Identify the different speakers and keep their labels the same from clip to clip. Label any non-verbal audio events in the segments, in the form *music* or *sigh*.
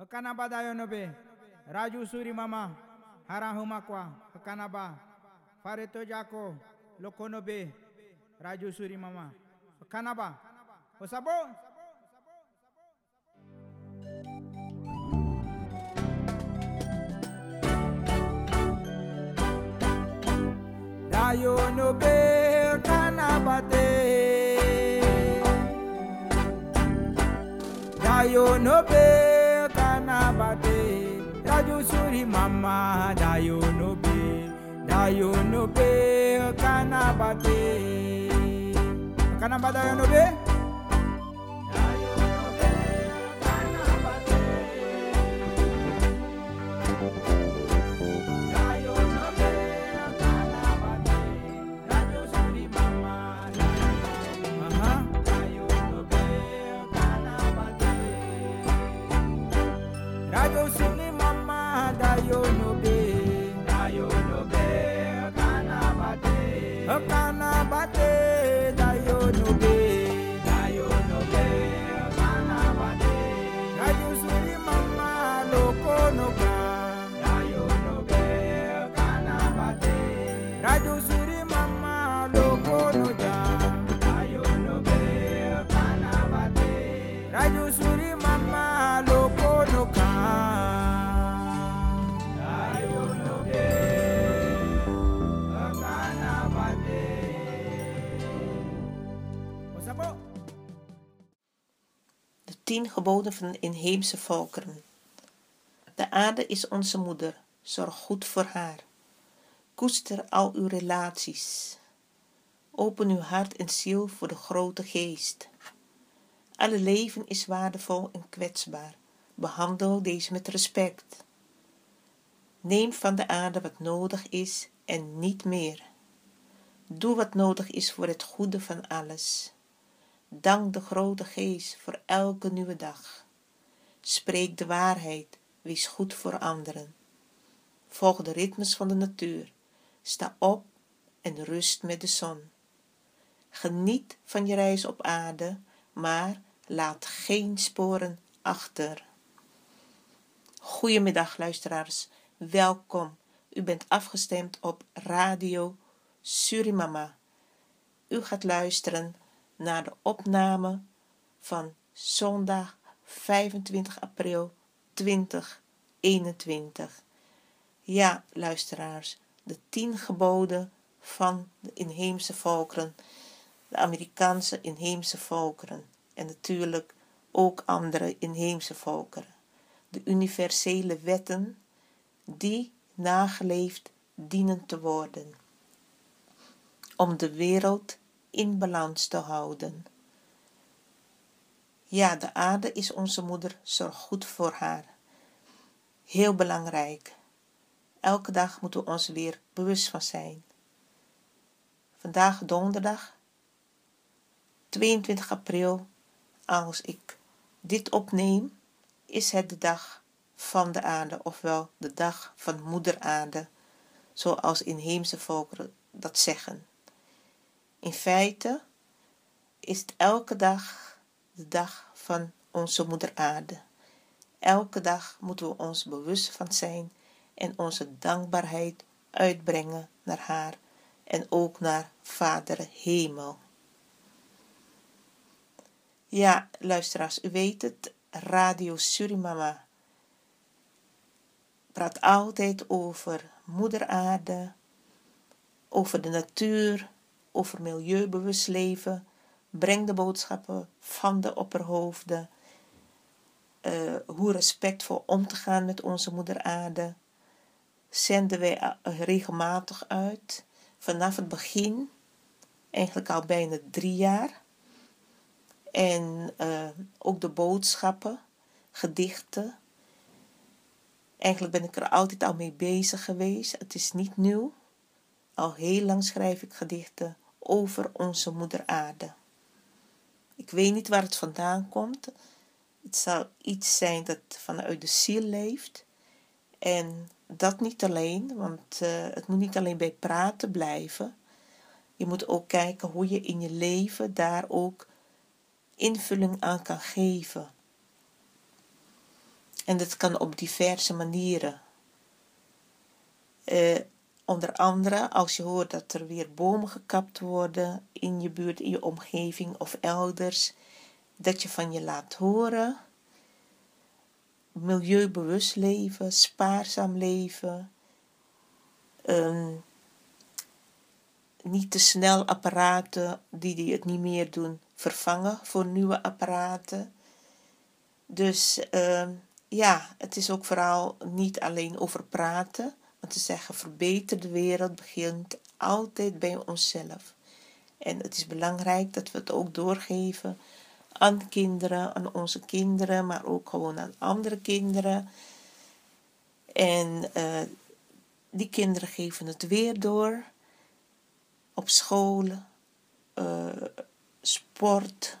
Speaker 1: Hakanaba dayonobe. Raju suri mama. Harahumakwa. Hakanaba. Fareto jako. Lokonobe. Raju suri mama. Hakanaba. Osabo. Dayonobe. Kanabate. Dayonobe bate. That suri mama, that you no be, that yo no be, kanabate. Kanabate. no be.
Speaker 2: Tien geboden van inheemse volkeren. De aarde is onze moeder. Zorg goed voor haar. Koester al uw relaties. Open uw hart en ziel voor de grote geest. Alle leven is waardevol en kwetsbaar. Behandel deze met respect. Neem van de aarde wat nodig is en niet meer. Doe wat nodig is voor het goede van alles. Dank de grote geest voor elke nieuwe dag. Spreek de waarheid, wees goed voor anderen. Volg de ritmes van de natuur. Sta op en rust met de zon. Geniet van je reis op aarde, maar laat geen sporen achter. Goedemiddag luisteraars, welkom. U bent afgestemd op Radio Surimama. U gaat luisteren naar de opname van zondag 25 april 2021. Ja, luisteraars, de tien geboden van de inheemse volkeren, de Amerikaanse inheemse volkeren en natuurlijk ook andere inheemse volkeren. De universele wetten die nageleefd dienen te worden om de wereld in balans te houden. Ja, de aarde is onze moeder, zorg goed voor haar. Heel belangrijk. Elke dag moeten we ons weer bewust van zijn. Vandaag donderdag, 22 april, als ik dit opneem, is het de dag van de aarde, ofwel de dag van moeder aarde, zoals inheemse volkeren dat zeggen. In feite is elke dag de dag van onze moeder aarde. Elke dag moeten we ons bewust van zijn en onze dankbaarheid uitbrengen naar haar en ook naar Vader Hemel. Ja, luisteraars, u weet het, Radio Surimama praat altijd over moeder aarde, over de natuur, over milieubewust leven. Breng de boodschappen van de opperhoofden. Uh, hoe respectvol om te gaan met onze moeder aarde. Zenden wij regelmatig uit. Vanaf het begin, eigenlijk al bijna drie jaar. En uh, ook de boodschappen, gedichten. Eigenlijk ben ik er altijd al mee bezig geweest. Het is niet nieuw. Al heel lang schrijf ik gedichten over onze moeder aarde. Ik weet niet waar het vandaan komt. Het zal iets zijn dat vanuit de ziel leeft. En dat niet alleen, want uh, het moet niet alleen bij praten blijven. Je moet ook kijken hoe je in je leven daar ook invulling aan kan geven. En dat kan op diverse manieren. Uh, onder andere als je hoort dat er weer bomen gekapt worden in je buurt, in je omgeving of elders, dat je van je laat horen. Milieubewust leven, spaarzaam leven. Um, niet te snel apparaten die, die het niet meer doen vervangen voor nieuwe apparaten. Dus uh, ja, het is ook vooral niet alleen over praten. Want te zeggen verbeter de wereld begint altijd bij onszelf. En het is belangrijk dat we het ook doorgeven aan kinderen, aan onze kinderen, maar ook gewoon aan andere kinderen. En uh, die kinderen geven het weer door op scholen, uh, sport,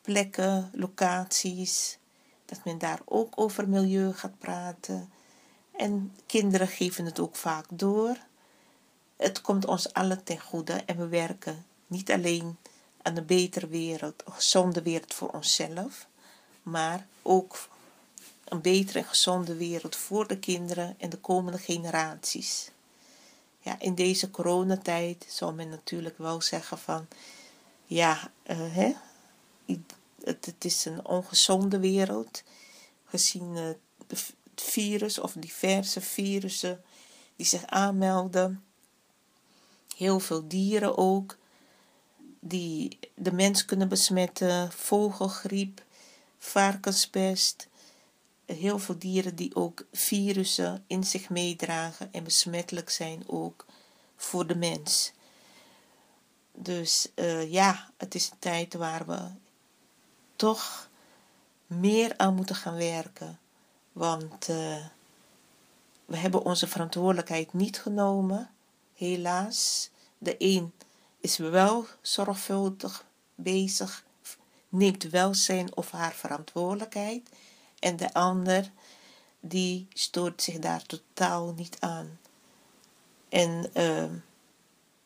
Speaker 2: plekken, locaties. Dat men daar ook over milieu gaat praten. En kinderen geven het ook vaak door. Het komt ons allen ten goede en we werken niet alleen aan een betere wereld, een gezonde wereld voor onszelf, maar ook een betere en gezonde wereld voor de kinderen en de komende generaties. Ja, in deze coronatijd zal men natuurlijk wel zeggen van, ja, uh, hè, het, is een ongezonde wereld, gezien uh, virus of diverse virussen die zich aanmelden. Heel veel dieren ook, die de mens kunnen besmetten, vogelgriep, varkenspest, heel veel dieren die ook virussen in zich meedragen en besmettelijk zijn ook voor de mens. Dus uh, ja, het is een tijd waar we toch meer aan moeten gaan werken. Want uh, we hebben onze verantwoordelijkheid niet genomen, helaas. De een is wel zorgvuldig bezig, neemt wel zijn of haar verantwoordelijkheid. En de ander, die stoort zich daar totaal niet aan. En uh,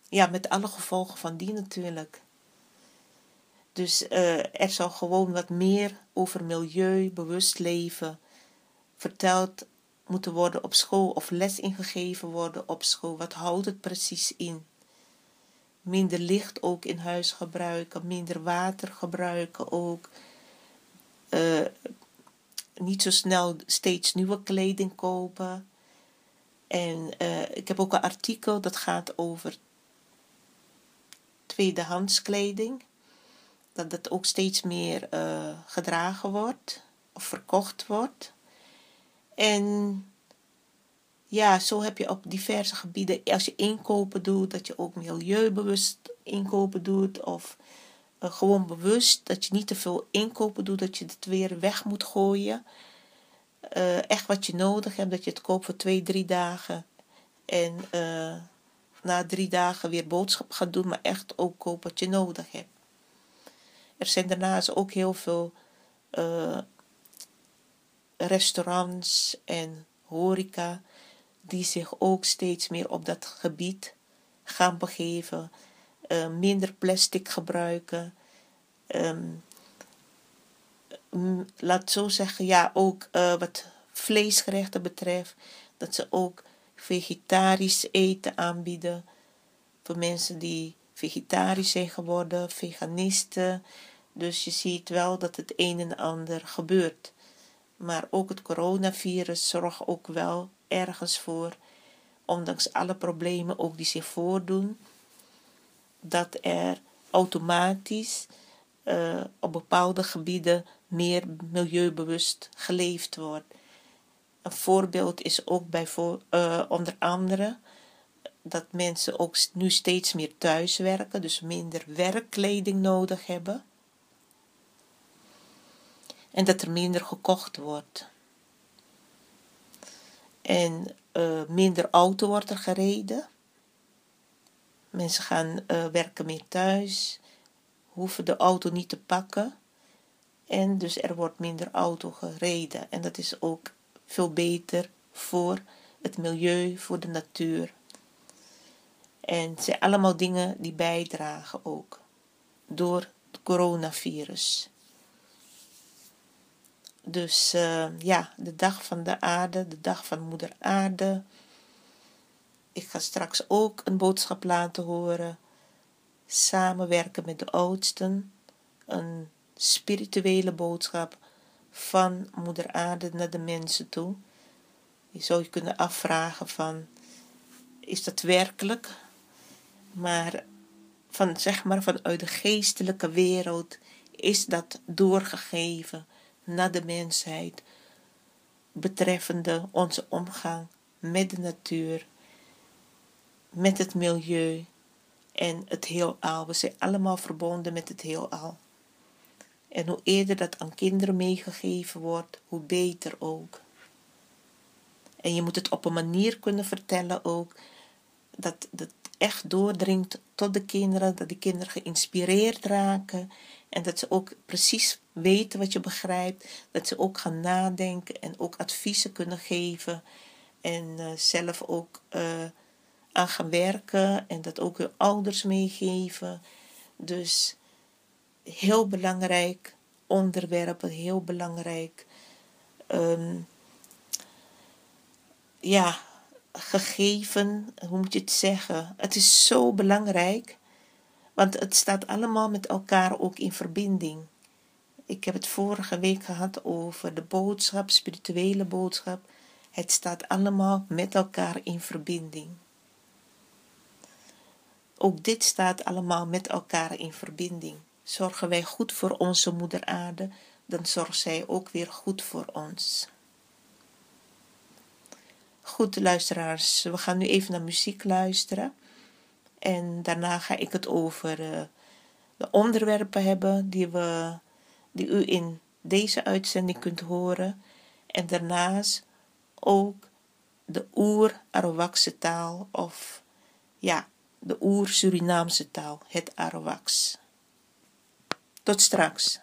Speaker 2: ja, met alle gevolgen van die natuurlijk. Dus uh, er zal gewoon wat meer over milieu, bewust leven verteld moeten worden op school of les ingegeven worden op school. Wat houdt het precies in? Minder licht ook in huis gebruiken, minder water gebruiken ook. Uh, niet zo snel steeds nieuwe kleding kopen. En uh, ik heb ook een artikel dat gaat over tweedehands kleding. Dat dat ook steeds meer uh, gedragen wordt of verkocht wordt. En ja, zo heb je op diverse gebieden, als je inkopen doet, dat je ook milieubewust inkopen doet. Of uh, gewoon bewust dat je niet te veel inkopen doet, dat je het weer weg moet gooien. Uh, echt wat je nodig hebt, dat je het koopt voor twee, drie dagen. En uh, na drie dagen weer boodschap gaat doen, maar echt ook koop wat je nodig hebt. Er zijn daarnaast ook heel veel restaurants en horeca die zich ook steeds meer op dat gebied gaan begeven. Uh, minder plastic gebruiken. Um, laat zo zeggen, ja, ook uh, wat vleesgerechten betreft, dat ze ook vegetarisch eten aanbieden voor mensen die vegetarisch zijn geworden, veganisten. Dus je ziet wel dat het een en ander gebeurt. Maar ook het coronavirus zorgt ook wel ergens voor, ondanks alle problemen ook die zich voordoen, dat er automatisch uh, op bepaalde gebieden meer milieubewust geleefd wordt. Een voorbeeld is ook bij uh, onder andere dat mensen ook nu steeds meer thuis werken, dus minder werkkleding nodig hebben. En dat er minder gekocht wordt. En uh, minder auto wordt er gereden. Mensen gaan uh, werken meer thuis, hoeven de auto niet te pakken. En dus er wordt minder auto gereden. En dat is ook veel beter voor het milieu, voor de natuur. En het zijn allemaal dingen die bijdragen ook door het coronavirus. Dus uh, ja, de dag van de aarde, de dag van moeder aarde. Ik ga straks ook een boodschap laten horen. Samenwerken met de oudsten. Een spirituele boodschap van moeder aarde naar de mensen toe. Je zou je kunnen afvragen van, is dat werkelijk? Maar van, zeg maar, vanuit de geestelijke wereld is dat doorgegeven naar de mensheid betreffende onze omgang met de natuur, met het milieu en het heelal. We zijn allemaal verbonden met het heelal. En hoe eerder dat aan kinderen meegegeven wordt, hoe beter ook. En je moet het op een manier kunnen vertellen ook dat het echt doordringt tot de kinderen, dat de kinderen geïnspireerd raken en dat ze ook precies weten wat je begrijpt, dat ze ook gaan nadenken en ook adviezen kunnen geven en uh, zelf ook uh, aan gaan werken en dat ook hun ouders meegeven. Dus heel belangrijk onderwerpen, heel belangrijk. Um, ja, gegeven, hoe moet je het zeggen? Het is zo belangrijk, want het staat allemaal met elkaar ook in verbinding. Ik heb het vorige week gehad over de boodschap, spirituele boodschap. Het staat allemaal met elkaar in verbinding. Ook dit staat allemaal met elkaar in verbinding. Zorgen wij goed voor onze moeder aarde, dan zorgt zij ook weer goed voor ons. Goed, luisteraars, we gaan nu even naar muziek luisteren. En daarna ga ik het over uh, de onderwerpen hebben die, we, die u in deze uitzending kunt horen. En daarnaast ook de oer-Arawakse taal of ja, de oer-Surinaamse taal, het Arawaks. Tot straks.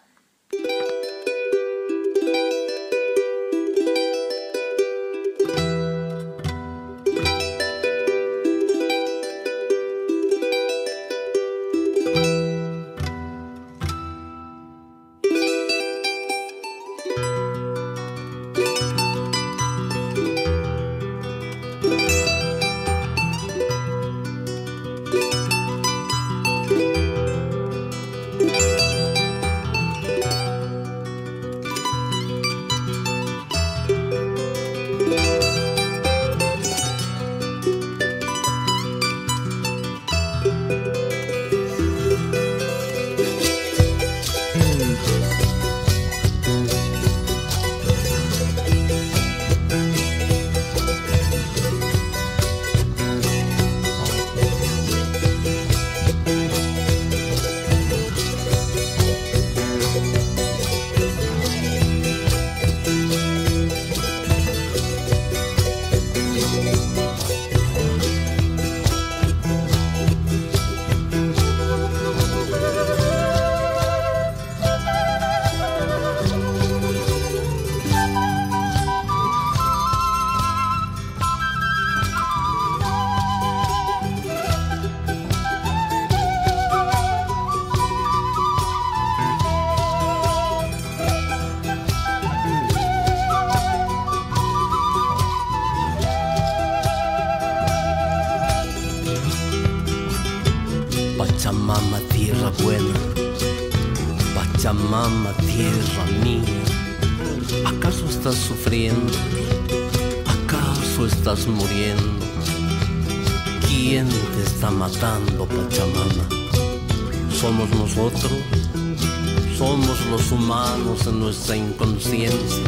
Speaker 3: los humanos en nuestra inconsciencia.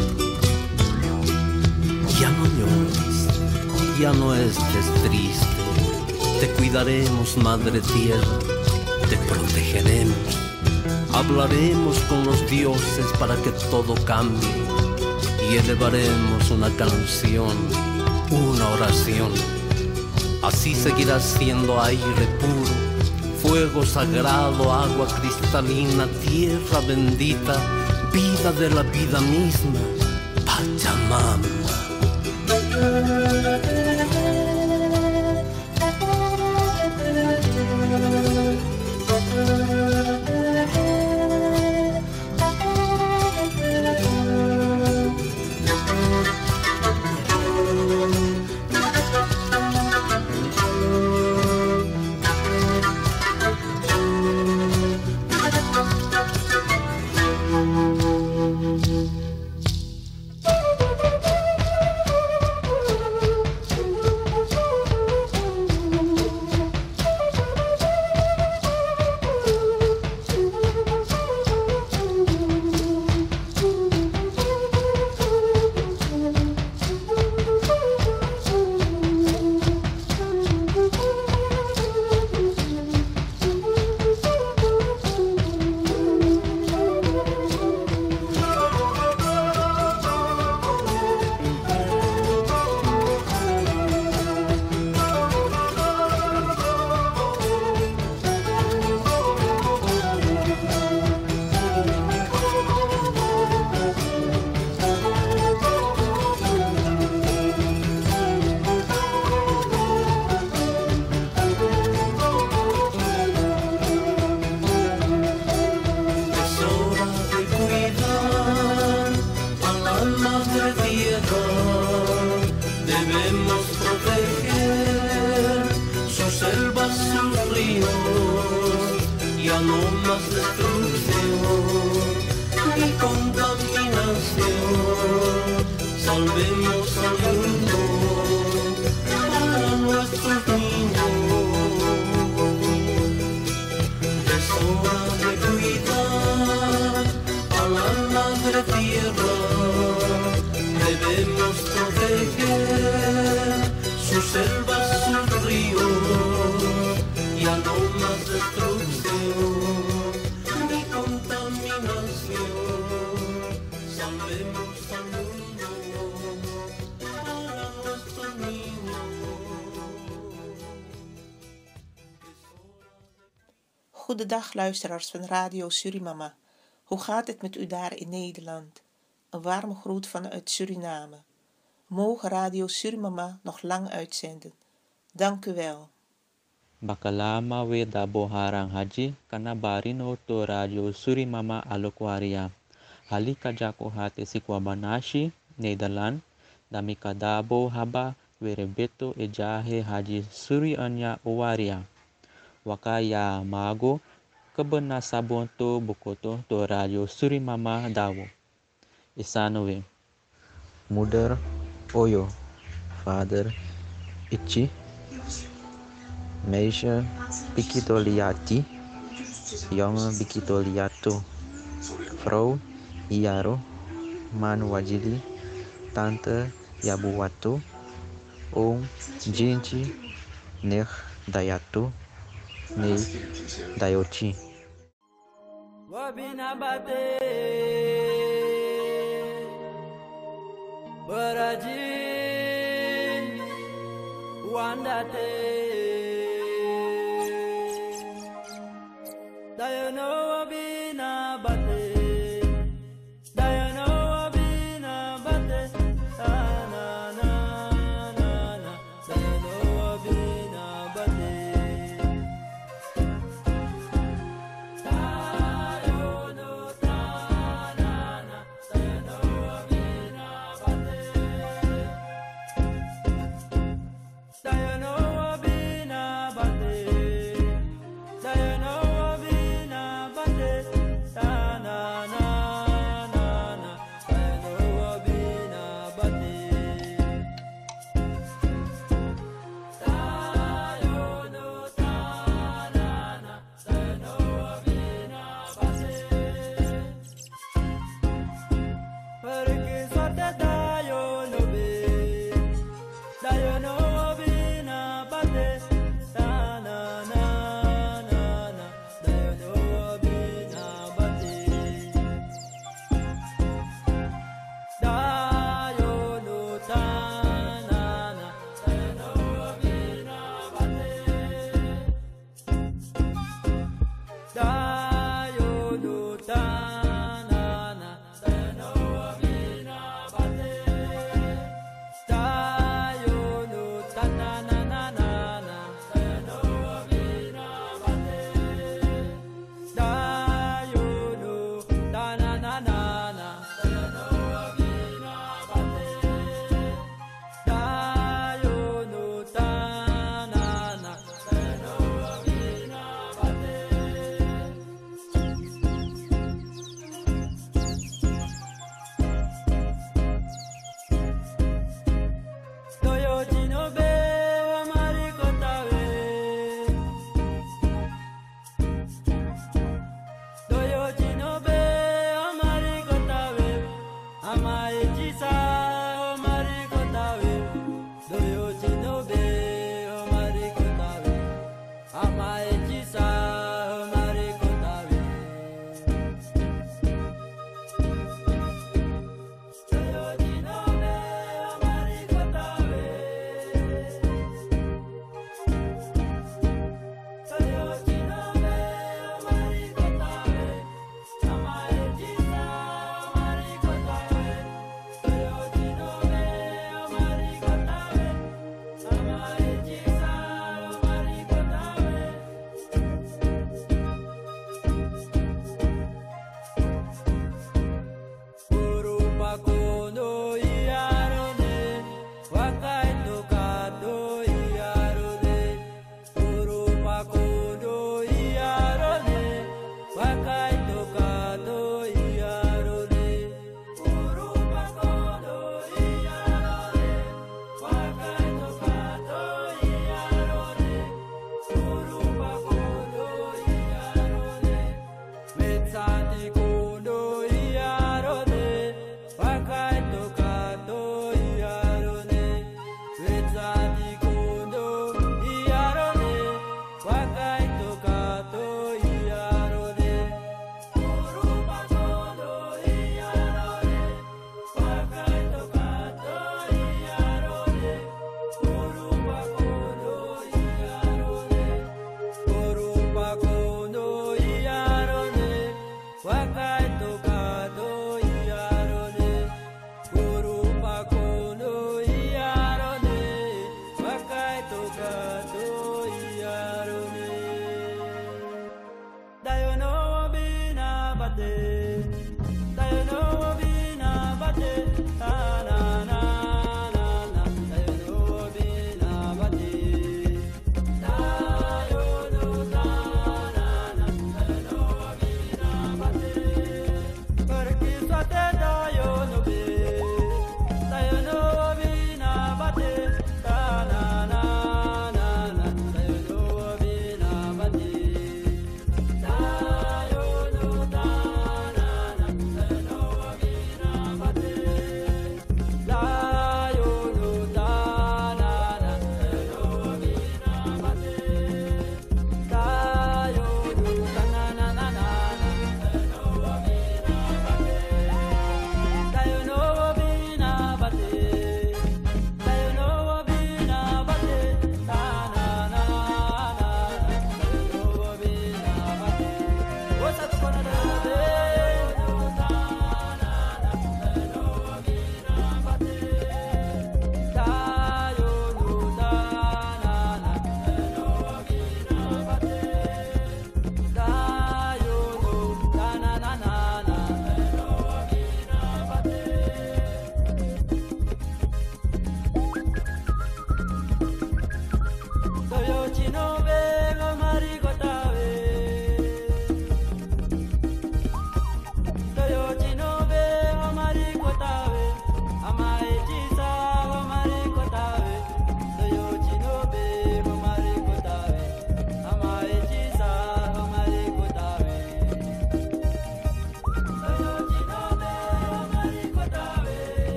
Speaker 3: Ya no llores, ya no estés triste. Te cuidaremos, Madre Tierra, te protegeremos. Hablaremos con los dioses para que todo cambie y elevaremos una canción, una oración. Así seguirás siendo aire puro fuego sagrado, agua cristalina, tierra bendita, vida de la vida misma, Pachamama.
Speaker 2: dag, luisteraars van Radio Surimama. Hoe gaat het met u daar in Nederland? Een warme groet vanuit Suriname. Mogen Radio Surimama nog lang uitzenden. Dank u wel.
Speaker 4: Bakalama weda boharang haji kanabarino to Radio Surimama alokwaria. Halika jako hate sikwabanashi, Nederland. Damikadabo haba werebeto ejahe haji suri anya owaria. Wakaya mago kebena Kabanasabonto buku do suri mama Dawo. mama dawo isanowe Mother Oyo, Father Ichi, Meisha Bikitoliati, Yoma Bikitoliato, Frau Iaro, man Wajili, yabu watu Om Jinji Ner dayatu. Nei Dayoti.
Speaker 5: Bobina bate Baraji Wandate. Dayano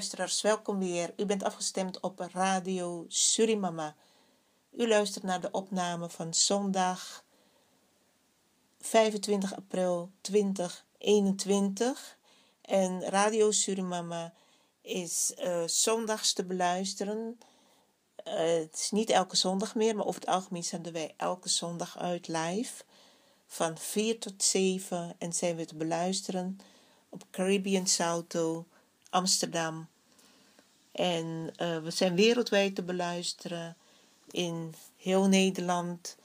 Speaker 2: luisteraars, welkom weer. U bent afgestemd op Radio Surimama. U luistert naar de opname van zondag 25 april 2021. En Radio Surimama is uh, zondags te beluisteren. Uh, het is niet elke zondag meer, maar over het algemeen zenden wij elke zondag uit live. Van 4 tot 7 en zijn we te beluisteren op Caribbean Salto, Amsterdam. En uh, we zijn wereldwijd te beluisteren in heel Nederland,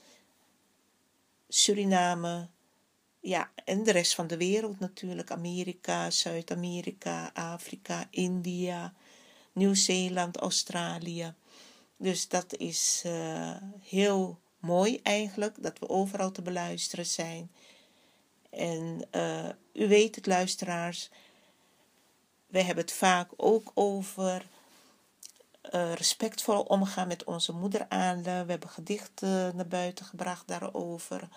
Speaker 2: Suriname, ja, en de rest van de wereld natuurlijk. Amerika, Zuid-Amerika, Afrika, India, Nieuw-Zeeland, Australië. Dus dat is uh, heel mooi eigenlijk, dat we overal te beluisteren zijn. En uh, u weet het, luisteraars, wij hebben het vaak ook over uh, respectvol omgaan met onze moederaarde. We hebben gedichten naar buiten gebracht daarover.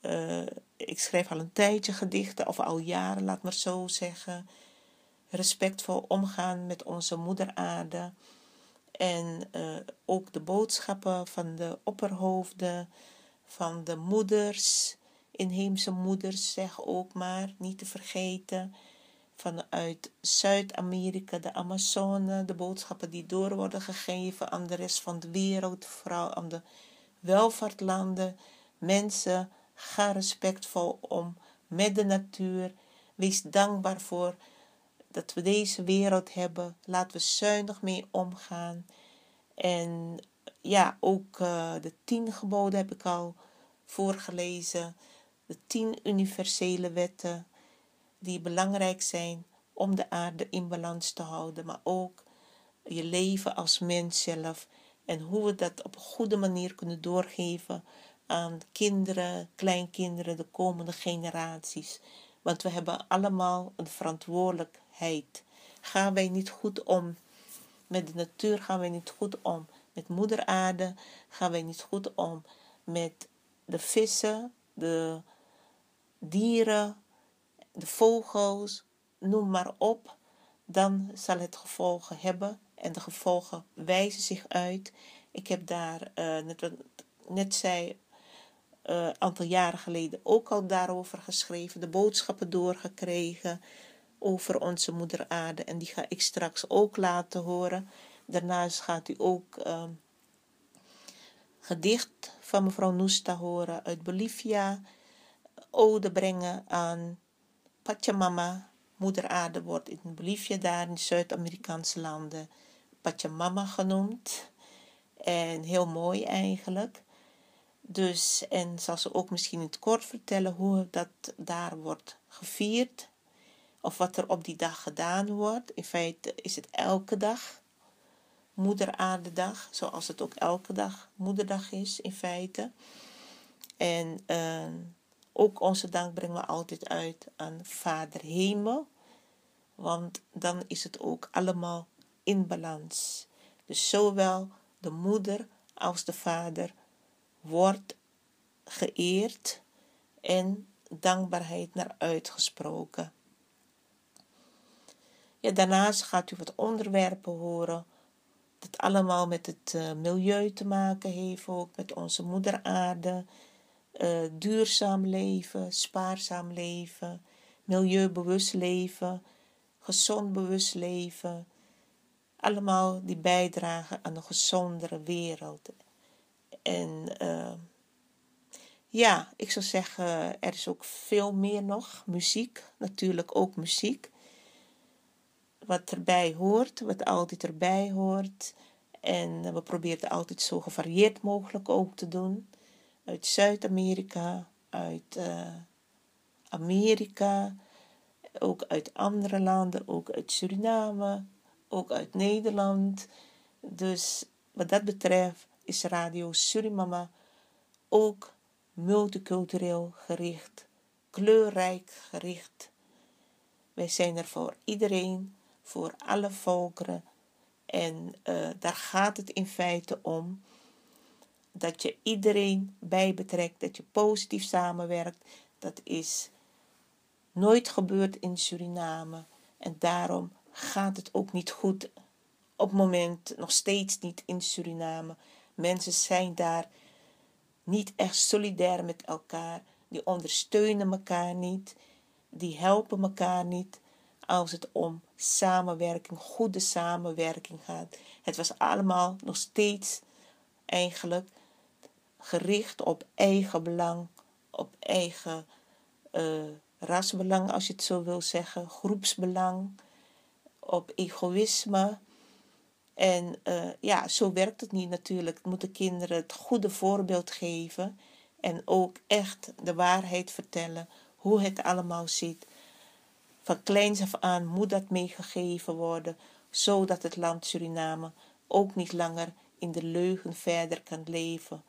Speaker 2: Uh, ik schrijf al een tijdje gedichten, of al jaren, laat maar zo zeggen. Respectvol omgaan met onze moederaarde. En uh, ook de boodschappen van de opperhoofden, van de moeders, inheemse moeders, zeg ook maar, niet te vergeten. Vanuit Zuid-Amerika, de Amazone, de boodschappen die door worden gegeven aan de rest van de wereld, vooral aan de welvaartlanden. Mensen, ga respectvol om met de natuur. Wees dankbaar voor dat we deze wereld hebben. Laten we zuinig mee omgaan. En ja, ook uh, de tien geboden heb ik al voorgelezen. De tien universele wetten die belangrijk zijn om de aarde in balans te houden, maar ook je leven als mens zelf en hoe we dat op een goede manier kunnen doorgeven aan kinderen, kleinkinderen, de komende generaties. Want we hebben allemaal een verantwoordelijkheid. Gaan wij niet goed om met de natuur, gaan wij niet goed om met moeder aarde, gaan wij niet goed om met de vissen, de dieren, de vogels, noem maar op, dan zal het gevolgen hebben en de gevolgen wijzen zich uit. Ik heb daar, uh, net, net zei, een uh, aantal jaren geleden ook al daarover geschreven, de boodschappen doorgekregen over onze moeder aarde en die ga ik straks ook laten horen. Daarnaast gaat u ook uh, gedicht van mevrouw Noesta horen uit Bolivia, ode brengen aan Pachamama, moeder aarde wordt in Bolivia daar in Zuid-Amerikaanse landen Pachamama genoemd. En heel mooi eigenlijk. Dus, en zal ze ook misschien in het kort vertellen hoe dat daar wordt gevierd. Of wat er op die dag gedaan wordt. In feite is het elke dag Moeder Aardedag. Zoals het ook elke dag Moederdag is in feite. En uh, ook onze dank brengen we altijd uit aan Vader Hemel. Want dan is het ook allemaal in balans. Dus zowel de moeder als de vader wordt geëerd en dankbaarheid naar uitgesproken. Ja, daarnaast gaat u wat onderwerpen horen dat allemaal met het uh, milieu te maken heeft, ook met onze moeder aarde, uh, duurzaam leven, spaarzaam leven, milieubewust leven, gezond bewust leven. Allemaal die bijdragen aan een gezondere wereld. En uh, ja, ik zou zeggen, er is ook veel meer nog. Muziek, natuurlijk ook muziek. Wat erbij hoort, wat altijd erbij hoort. En we proberen het altijd zo gevarieerd mogelijk ook te doen uit Zuid-Amerika, uit uh, Amerika, ook uit andere landen, ook uit Suriname, ook uit Nederland. Dus wat dat betreft is Radio Surimama ook multicultureel gericht, kleurrijk gericht. Wij zijn er voor iedereen, voor alle volkeren. En uh, daar gaat het in feite om dat je iedereen bij betrekt, dat je positief samenwerkt. Dat is nooit gebeurd in Suriname. En daarom gaat het ook niet goed. Op het moment nog steeds niet in Suriname. Mensen zijn daar niet echt solidair met elkaar. Die ondersteunen elkaar niet. Die helpen elkaar niet als het om samenwerking, goede samenwerking gaat. Het was allemaal nog steeds eigenlijk gericht op eigen belang, op eigen uh, rasbelang, als je het zo wil zeggen, groepsbelang, op egoïsme. En uh, ja, zo werkt het niet natuurlijk. Moeten kinderen het goede voorbeeld geven en ook echt de waarheid vertellen, hoe het allemaal zit. Van kleins af aan moet dat meegegeven worden, zodat het land Suriname ook niet langer in de leugen verder kan leven.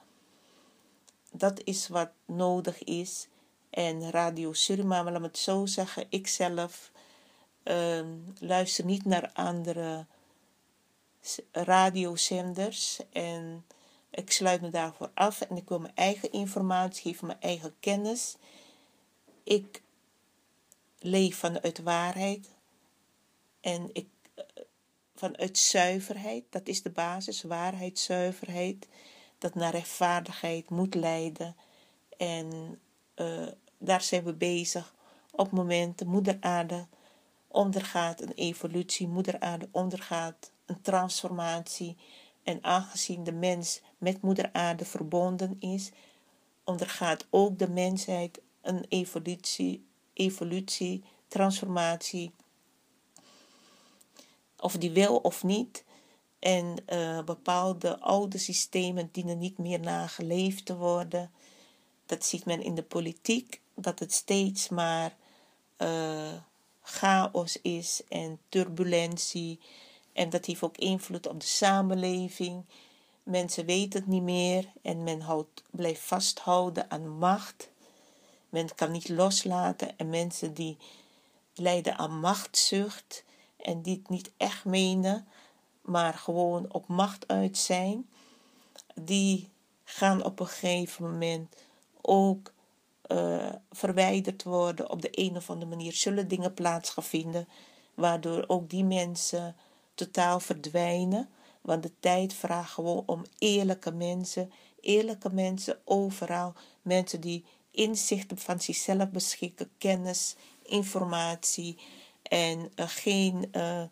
Speaker 2: Dat is wat nodig is. En Radio Suriname, laat me het zo zeggen, ik zelf uh, luister niet naar andere radiozenders. En ik sluit me daarvoor af en ik wil mijn eigen informatie geven, mijn eigen kennis. Ik leef vanuit waarheid en ik vanuit zuiverheid. Dat is de basis, waarheid, zuiverheid. Dat naar rechtvaardigheid moet leiden. En uh, daar zijn we bezig. Op momenten moeder aarde ondergaat een evolutie, moeder aarde ondergaat een transformatie. En aangezien de mens met moeder aarde verbonden is, ondergaat ook de mensheid een evolutie, evolutie transformatie of die wil of niet. En uh, bepaalde oude systemen dienen niet meer nageleefd te worden. Dat ziet men in de politiek, dat het steeds maar uh, chaos is en turbulentie. En dat heeft ook invloed op de samenleving. Mensen weten het niet meer en men houdt, blijft vasthouden aan macht. Men kan niet loslaten en mensen die lijden aan machtszucht en die het niet echt menen, maar gewoon op macht uit zijn, die gaan op een gegeven moment ook uh, verwijderd worden. Op de een of andere manier zullen dingen plaats gaan vinden, waardoor ook die mensen totaal verdwijnen. Want de tijd vraagt gewoon om eerlijke mensen, eerlijke mensen overal, mensen die inzichten van zichzelf beschikken, kennis, informatie en uh, geen uh,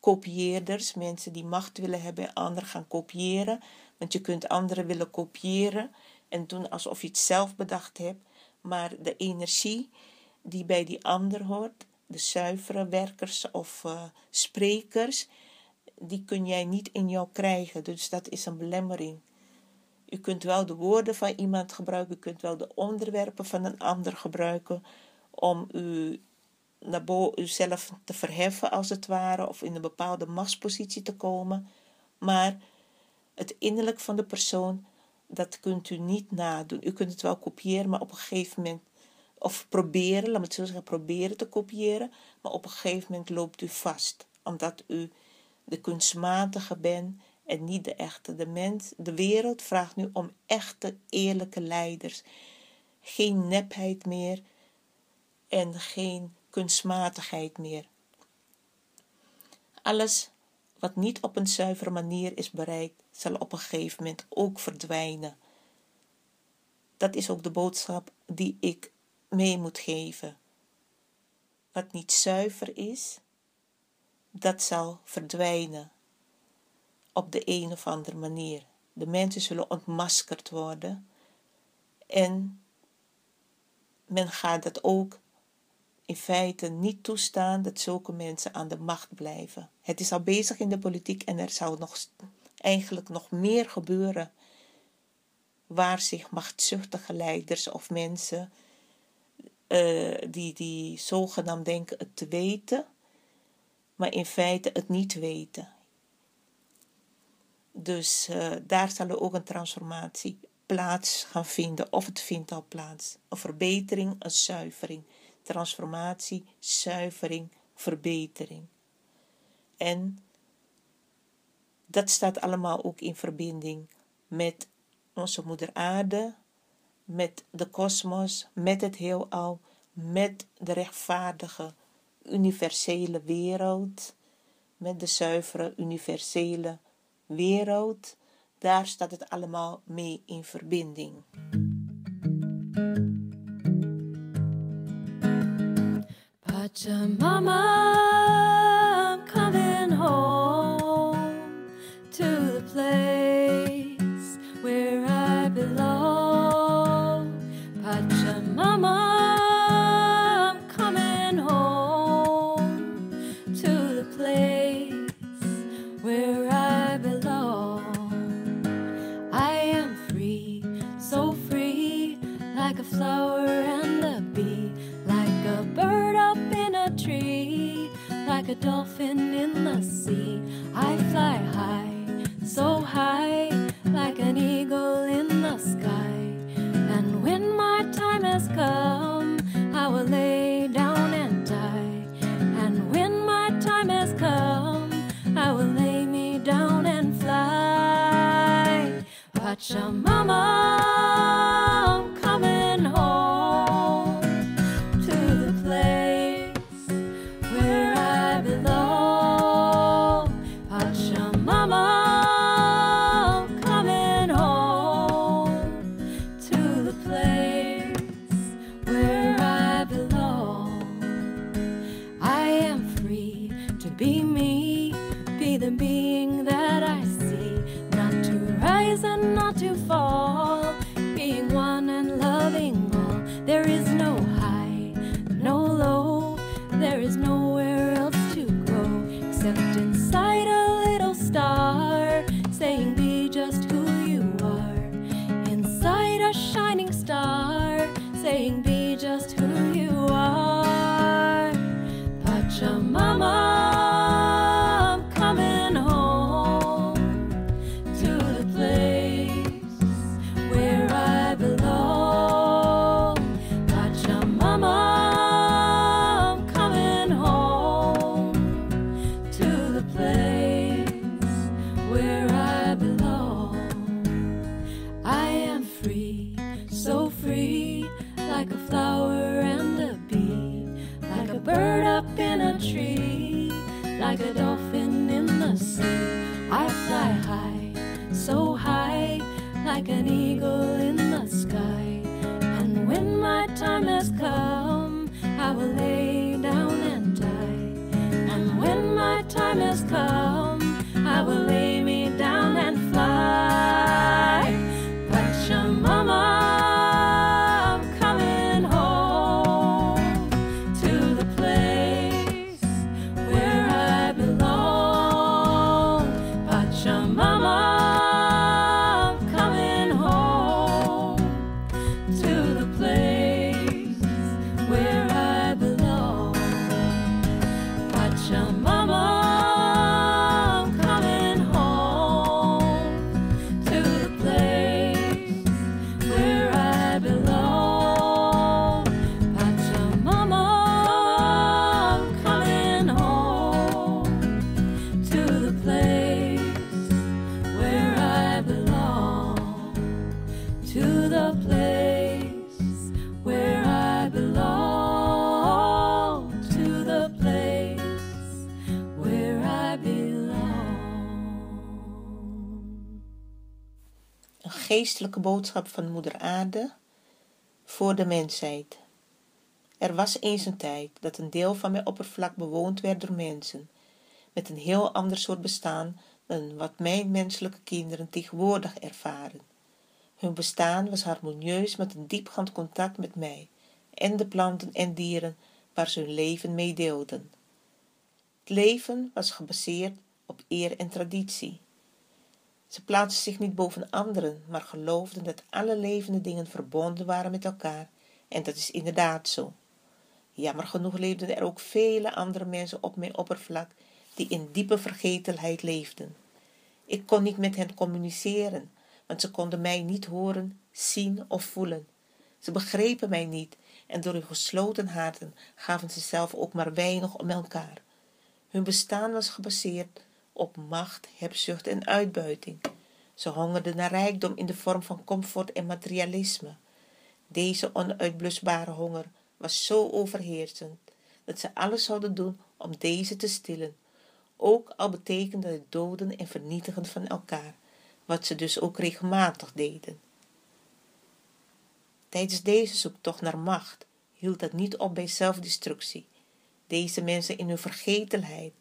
Speaker 2: kopieerders, mensen die macht willen hebben en anderen gaan kopiëren. Want je kunt anderen willen kopiëren en doen alsof je het zelf bedacht hebt. Maar de energie die bij die ander hoort, de zuivere werkers of uh, sprekers, die kun jij niet in jou krijgen. Dus dat is een belemmering. U kunt wel de woorden van iemand gebruiken, u kunt wel de onderwerpen van een ander gebruiken om u naar boven, uzelf te verheffen als het ware, of in een bepaalde machtspositie te komen. Maar het innerlijk van de persoon, dat kunt u niet nadoen. U kunt het wel kopiëren, maar op een gegeven moment, of proberen, laat me het zo zeggen, proberen te kopiëren, maar op een gegeven moment loopt u vast, omdat u de kunstmatige bent en niet de echte. De mens, de wereld vraagt nu om echte, eerlijke leiders. Geen nepheid meer en geen kunstmatigheid meer. Alles wat niet op een zuivere manier is bereikt, zal op een gegeven moment ook verdwijnen. Dat is ook de boodschap die ik mee moet geven. Wat niet zuiver is, dat zal verdwijnen op de een of andere manier. De mensen zullen ontmaskerd worden en men gaat dat ook in feite niet toestaan dat zulke mensen aan de macht blijven. Het is al bezig in de politiek en er zou nog, eigenlijk nog meer gebeuren waar zich machtzuchtige leiders of mensen uh, die, die zogenaamd denken het te weten, maar in feite het niet weten. Dus uh, daar zal er ook een transformatie plaats gaan vinden, of het vindt al plaats. Een verbetering, een zuivering transformatie, zuivering, verbetering. En dat staat allemaal ook in verbinding met onze moeder aarde, met de kosmos, met het heelal, met de rechtvaardige, universele wereld. met de zuivere, universele wereld, daar staat het allemaal mee in verbinding.
Speaker 6: Pachamama, dolphin in the sea. I fly high, so high, like an eagle in the sky. And when my time has come, I will lay down and die. And when my time has come, I will lay me down and fly. Pachamama, come, I will lay
Speaker 2: geestelijke boodschap van Moeder Aarde voor de mensheid. Er was eens een tijd dat een deel van mijn oppervlak bewoond werd door mensen, met een heel ander soort bestaan dan wat mijn menselijke kinderen tegenwoordig ervaren. Hun bestaan was harmonieus met een diepgaand contact met mij en de planten en dieren waar ze hun leven mee deelden. Het leven was gebaseerd op eer en traditie. Ze plaatsten zich niet boven anderen, maar geloofden dat alle levende dingen verbonden waren met elkaar, en dat is inderdaad zo. Jammer genoeg leefden er ook vele andere mensen op mijn oppervlak die in diepe vergetelheid leefden. Ik kon niet met hen communiceren, want ze konden mij niet horen, zien of voelen. Ze begrepen mij niet en door hun gesloten harten gaven ze zelf ook maar weinig om elkaar. Hun bestaan was gebaseerd op macht, hebzucht en uitbuiting. Ze hongerden naar rijkdom in de vorm van comfort en materialisme. Deze onuitblusbare honger was zo overheersend dat ze alles zouden doen om deze te stillen, ook al betekende het doden en vernietigen van elkaar, wat ze dus ook regelmatig deden. Tijdens deze zoektocht naar macht hield het niet op bij zelfdestructie. Deze mensen in hun vergetelheid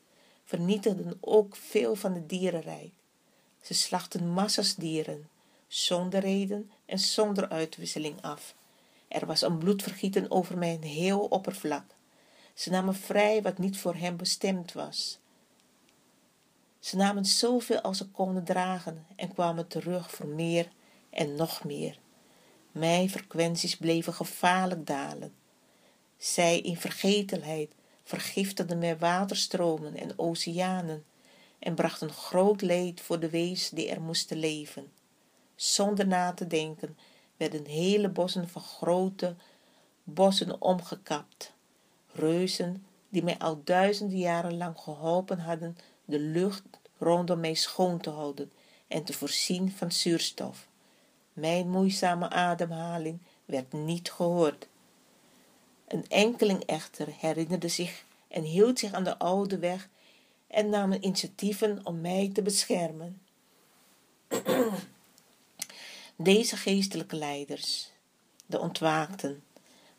Speaker 2: vernietigden ook veel van het dierenrijk. Ze slachten massas dieren, zonder reden en zonder uitwisseling af. Er was een bloedvergieten over mijn heel oppervlak. Ze namen vrij wat niet voor hem bestemd was. Ze namen zoveel als ze konden dragen en kwamen terug voor meer en nog meer. Mijn frequenties bleven gevaarlijk dalen. Zij in vergetelheid vergiftigden mijn waterstromen en oceanen en brachten groot leed voor de wees die er moesten leven. Zonder na te denken werden hele bossen van grote bossen omgekapt. Reuzen die mij al duizenden jaren lang geholpen hadden de lucht rondom mij schoon te houden en te voorzien van zuurstof. Mijn moeizame ademhaling werd niet gehoord. Een enkeling echter herinnerde zich en hield zich aan de oude weg en nam initiatieven om mij te beschermen. *clears throat* Deze geestelijke leiders, de ontwaakten,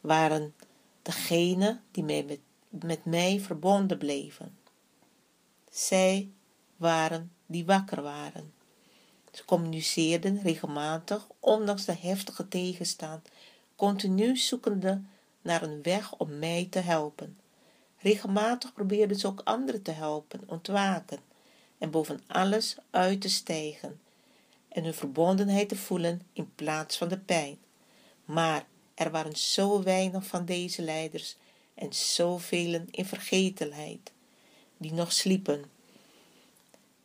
Speaker 2: waren degenen die mij met, met mij verbonden bleven. Zij waren die wakker waren. Ze communiceerden regelmatig, ondanks de heftige tegenstand, continu zoekende naar een weg om mij te helpen. Regelmatig probeerden ze ook anderen te helpen, ontwaken en boven alles uit te stijgen en hun verbondenheid te voelen in plaats van de pijn. Maar er waren zo weinig van deze leiders en zoveel in vergetelheid, die nog sliepen.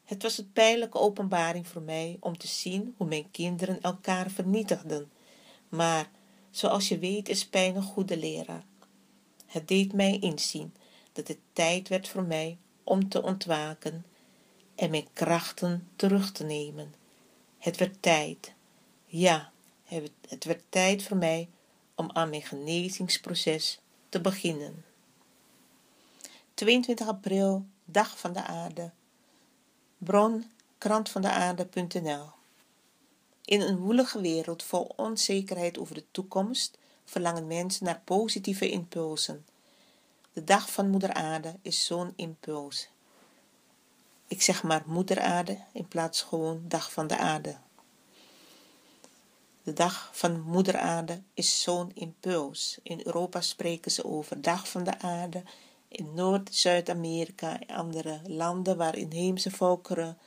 Speaker 2: Het was een pijnlijke openbaring voor mij om te zien hoe mijn kinderen elkaar vernietigden. Maar, zoals je weet, is pijn een goede leraar. Het deed mij inzien dat het tijd werd voor mij om te ontwaken en mijn krachten terug te nemen. Het werd tijd. Ja, het werd tijd voor mij om aan mijn genezingsproces te beginnen. 22 april, Dag van de Aarde. Bron krantvandeaarde.nl In een woelige wereld vol onzekerheid over de toekomst verlangen mensen naar positieve impulsen. De dag van Moeder Aarde is zo'n impuls. Ik zeg maar Moeder Aarde in plaats gewoon Dag van de Aarde. De dag van Moeder Aarde is zo'n impuls. In Europa spreken ze over Dag van de Aarde. In Noord- Zuid-Amerika en andere landen waar inheemse volkeren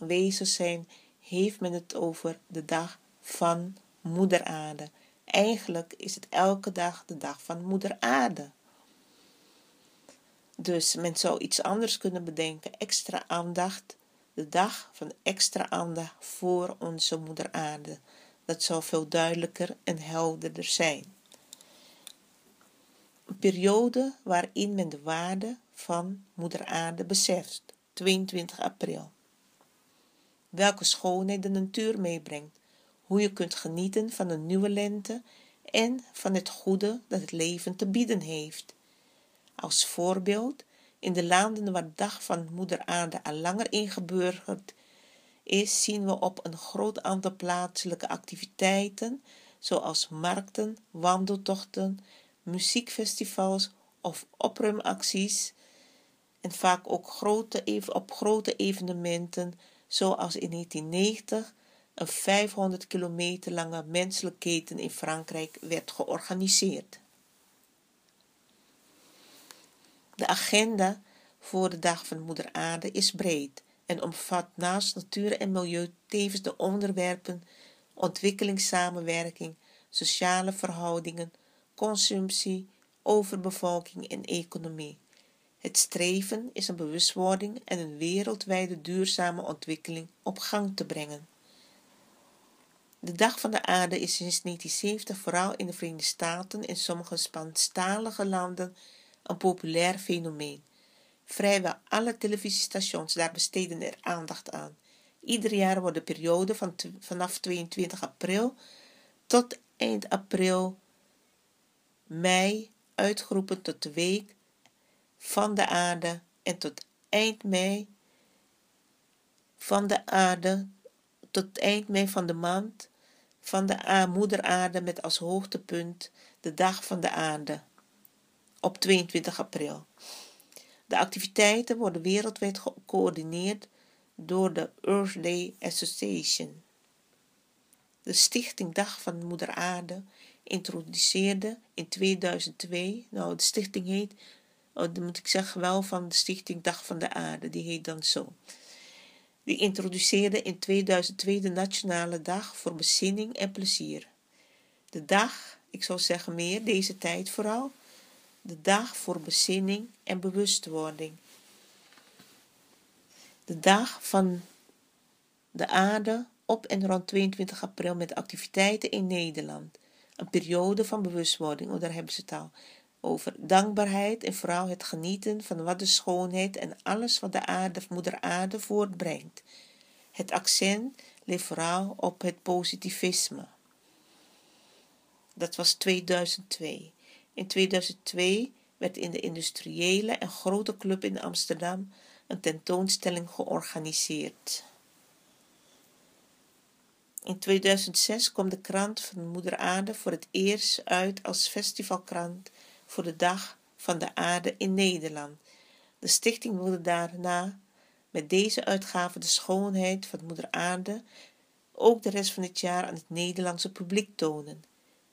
Speaker 2: aanwezig zijn, heeft men het over de dag van Moeder Aarde. Eigenlijk is het elke dag de dag van Moeder Aarde. Dus men zou iets anders kunnen bedenken. Extra aandacht. De dag van extra aandacht voor onze moeder aarde. Dat zou veel duidelijker en helderder zijn. Een periode waarin men de waarde van moeder aarde beseft. 22 april. Welke schoonheid de natuur meebrengt. Hoe je kunt genieten van een nieuwe lente en van het goede dat het leven te bieden heeft. Als voorbeeld, in de landen waar de dag van Moeder Aarde al langer ingeburgerd is, zien we op een groot aantal plaatselijke activiteiten, zoals markten, wandeltochten, muziekfestivals of opruimacties, en vaak ook grote, op grote evenementen, zoals in 1990 een 500 kilometer lange menselijke keten in Frankrijk werd georganiseerd. De agenda voor de Dag van Moeder Aarde is breed en omvat naast natuur en milieu tevens de onderwerpen ontwikkelingssamenwerking, sociale verhoudingen, consumptie, overbevolking en economie. Het streven is een bewustwording en een wereldwijde duurzame ontwikkeling op gang te brengen. De Dag van de Aarde is sinds 1970 vooral in de Verenigde Staten en sommige Spaanstalige landen een populair fenomeen. Vrijwel alle televisiestations daar besteden er aandacht aan. Ieder jaar wordt de periode van vanaf 22 april tot eind april, mei uitgeroepen tot de week van de aarde en tot eind mei van de aarde tot eind mei van de maand van de moeder aarde met als hoogtepunt de dag van de aarde op 22 april. De activiteiten worden wereldwijd gecoördineerd door de Earth Day Association. De Stichting Dag van Moeder Aarde introduceerde in 2002, nou de stichting heet, oh, dan moet ik zeggen wel van de Stichting Dag van de Aarde, die heet dan zo. Die introduceerde in 2002 de Nationale Dag voor Bezinning en Plezier. De dag, ik zou zeggen meer, deze tijd vooral, de dag voor bezinning en bewustwording. De dag van de aarde op en rond 22 april met activiteiten in Nederland. Een periode van bewustwording, oh, daar hebben ze het al over. Dankbaarheid en vooral het genieten van wat de schoonheid en alles wat de aarde, moeder aarde voortbrengt. Het accent ligt vooral op het positivisme. Dat was 2002. In 2002 werd in de industriële en grote club in Amsterdam een tentoonstelling georganiseerd. In 2006 kwam de krant van Moeder Aarde voor het eerst uit als festivalkrant voor de Dag van de Aarde in Nederland. De stichting wilde daarna met deze uitgave de schoonheid van Moeder Aarde ook de rest van het jaar aan het Nederlandse publiek tonen.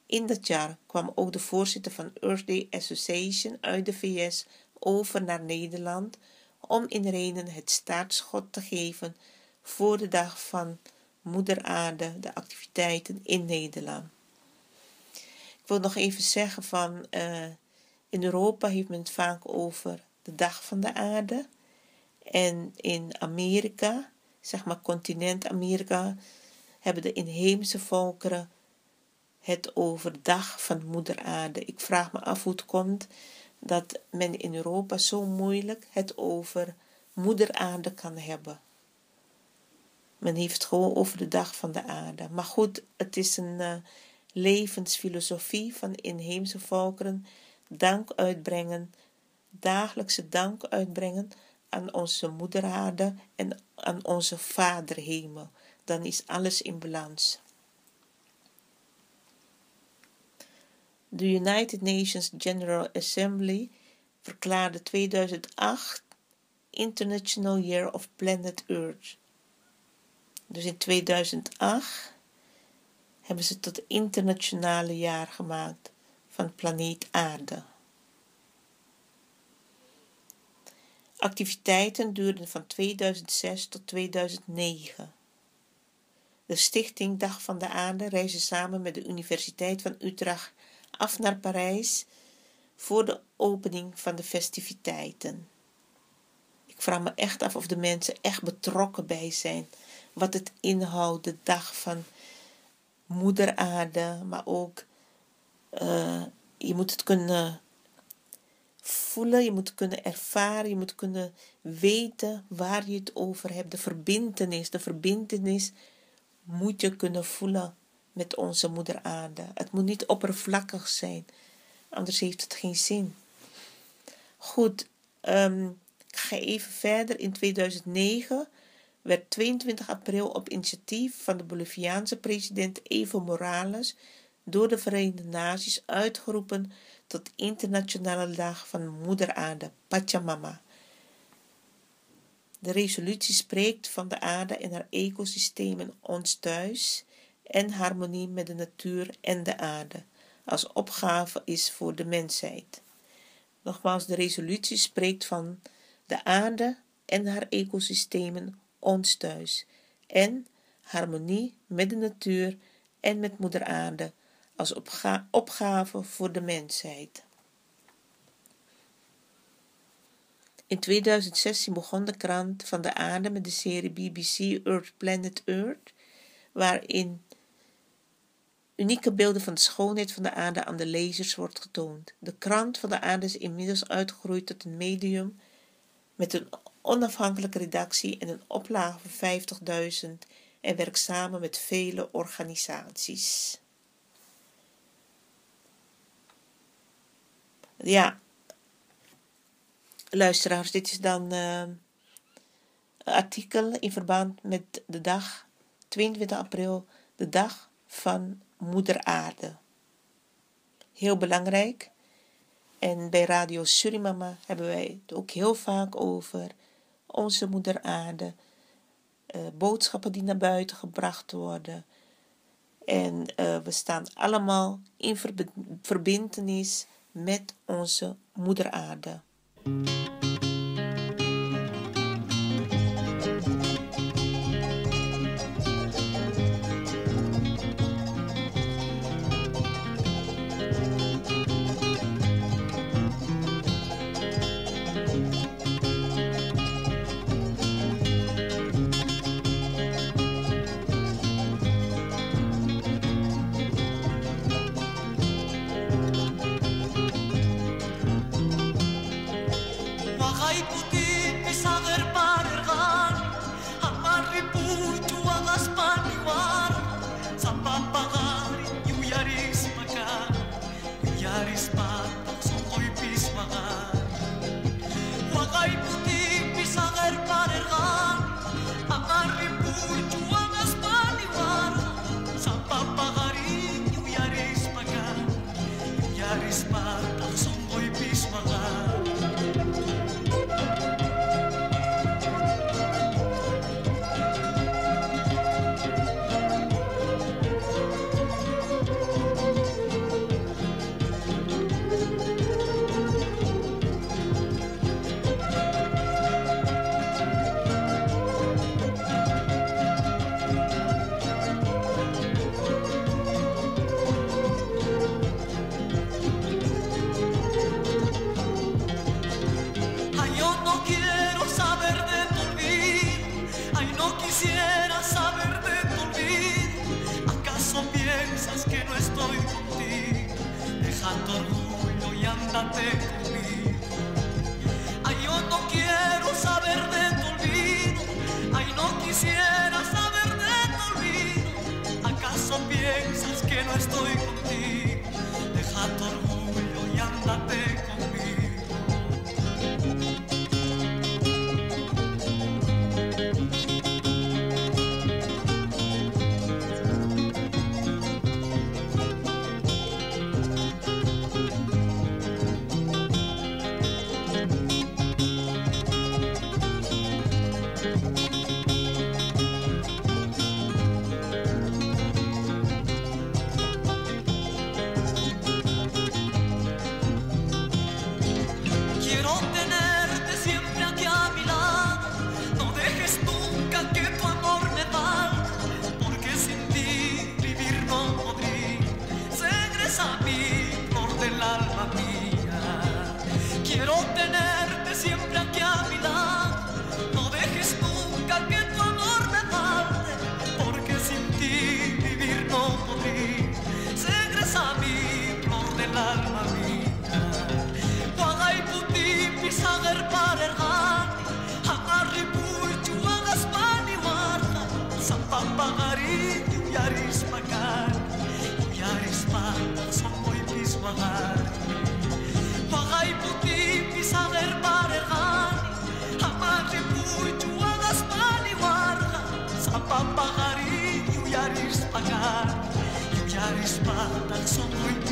Speaker 2: In dat jaar kwam ook de voorzitter van Earth Day Association uit de VS over naar Nederland om in Renen het startschot te geven voor de dag van Moeder Aarde, de activiteiten in Nederland. Ik wil nog even zeggen van uh, in Europa heeft men het vaak over de dag van de aarde. En in Amerika, zeg maar continent Amerika, hebben de inheemse volkeren het over dag van moeder aarde. Ik vraag me af hoe het komt dat men in Europa zo moeilijk het over moeder aarde kan hebben. Men heeft het gewoon over de dag van de aarde. Maar goed, het is een uh, levensfilosofie van inheemse volkeren. Dank uitbrengen, dagelijkse dank uitbrengen aan onze moeder aarde en aan onze vader hemel. Dan is alles in balans. De United Nations General Assembly verklaarde 2008 International Year of Planet Earth. Dus in 2008 hebben ze het tot internationale jaar gemaakt van planeet Aarde. Activiteiten duurden van 2006 tot 2009. De stichting Dag van de Aarde reisde samen met de Universiteit van Utrecht af naar Parijs voor de opening van de festiviteiten. Ik vraag me echt af of de mensen echt betrokken bij zijn. Wat het inhoudt, de dag van moeder aarde, maar ook uh, je moet het kunnen voelen, je moet kunnen ervaren, je moet kunnen weten waar je het over hebt. De verbintenis, de verbintenis moet je kunnen voelen met onze moeder aarde. Het moet niet oppervlakkig zijn, anders heeft het geen zin. Goed, um, ik ga even verder. In 2009 werd 22 april op initiatief van de Boliviaanse president Evo Morales door de Verenigde Naties uitgeroepen tot Internationale Dag van Moeder Aarde, Pachamama. De resolutie spreekt van de aarde en haar ecosystemen ons thuis en harmonie met de natuur en de aarde als opgave is voor de mensheid. Nogmaals, de resolutie spreekt van de aarde en haar ecosystemen ons thuis en harmonie met de natuur en met moeder aarde als opga opgave voor de mensheid. In 2016 begon de krant van de aarde met de serie BBC Earth Planet Earth, waarin unieke beelden van de schoonheid van de aarde aan de lezers wordt getoond. De krant van de aarde is inmiddels uitgegroeid tot een medium met een onafhankelijke redactie en een oplage van 50.000 en werkt samen met vele organisaties. Ja, luisteraars, dit is dan uh,
Speaker 7: artikel in verband met de dag 22 april, de dag van Moeder Aarde. Heel belangrijk. En bij Radio Surimama hebben wij het ook heel vaak over onze Moeder Aarde. Uh, boodschappen die naar buiten gebracht worden. En uh, we staan allemaal in verbindenis met onze Moeder Aarde. someone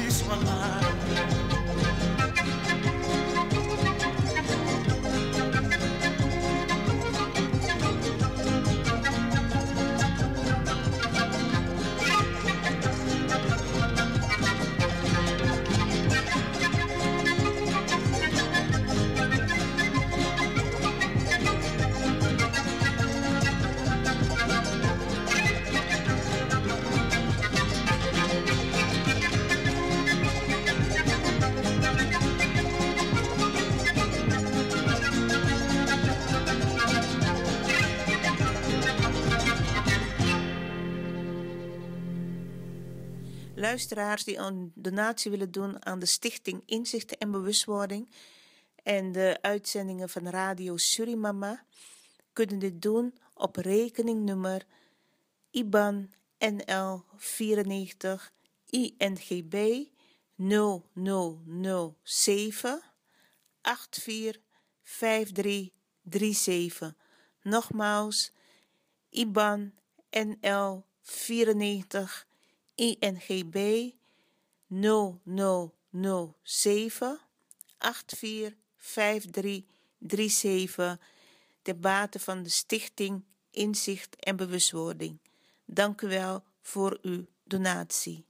Speaker 7: luisteraars die een donatie willen doen aan de Stichting Inzichten en Bewustwording en de uitzendingen van Radio Surimama, kunnen dit doen op rekeningnummer IBAN NL 94 INGB 0007 845337.
Speaker 2: Nogmaals, IBAN NL 94 INGB 0007 845337 ter bate van de Stichting Inzicht en Bewustwording. Dank u wel voor uw donatie.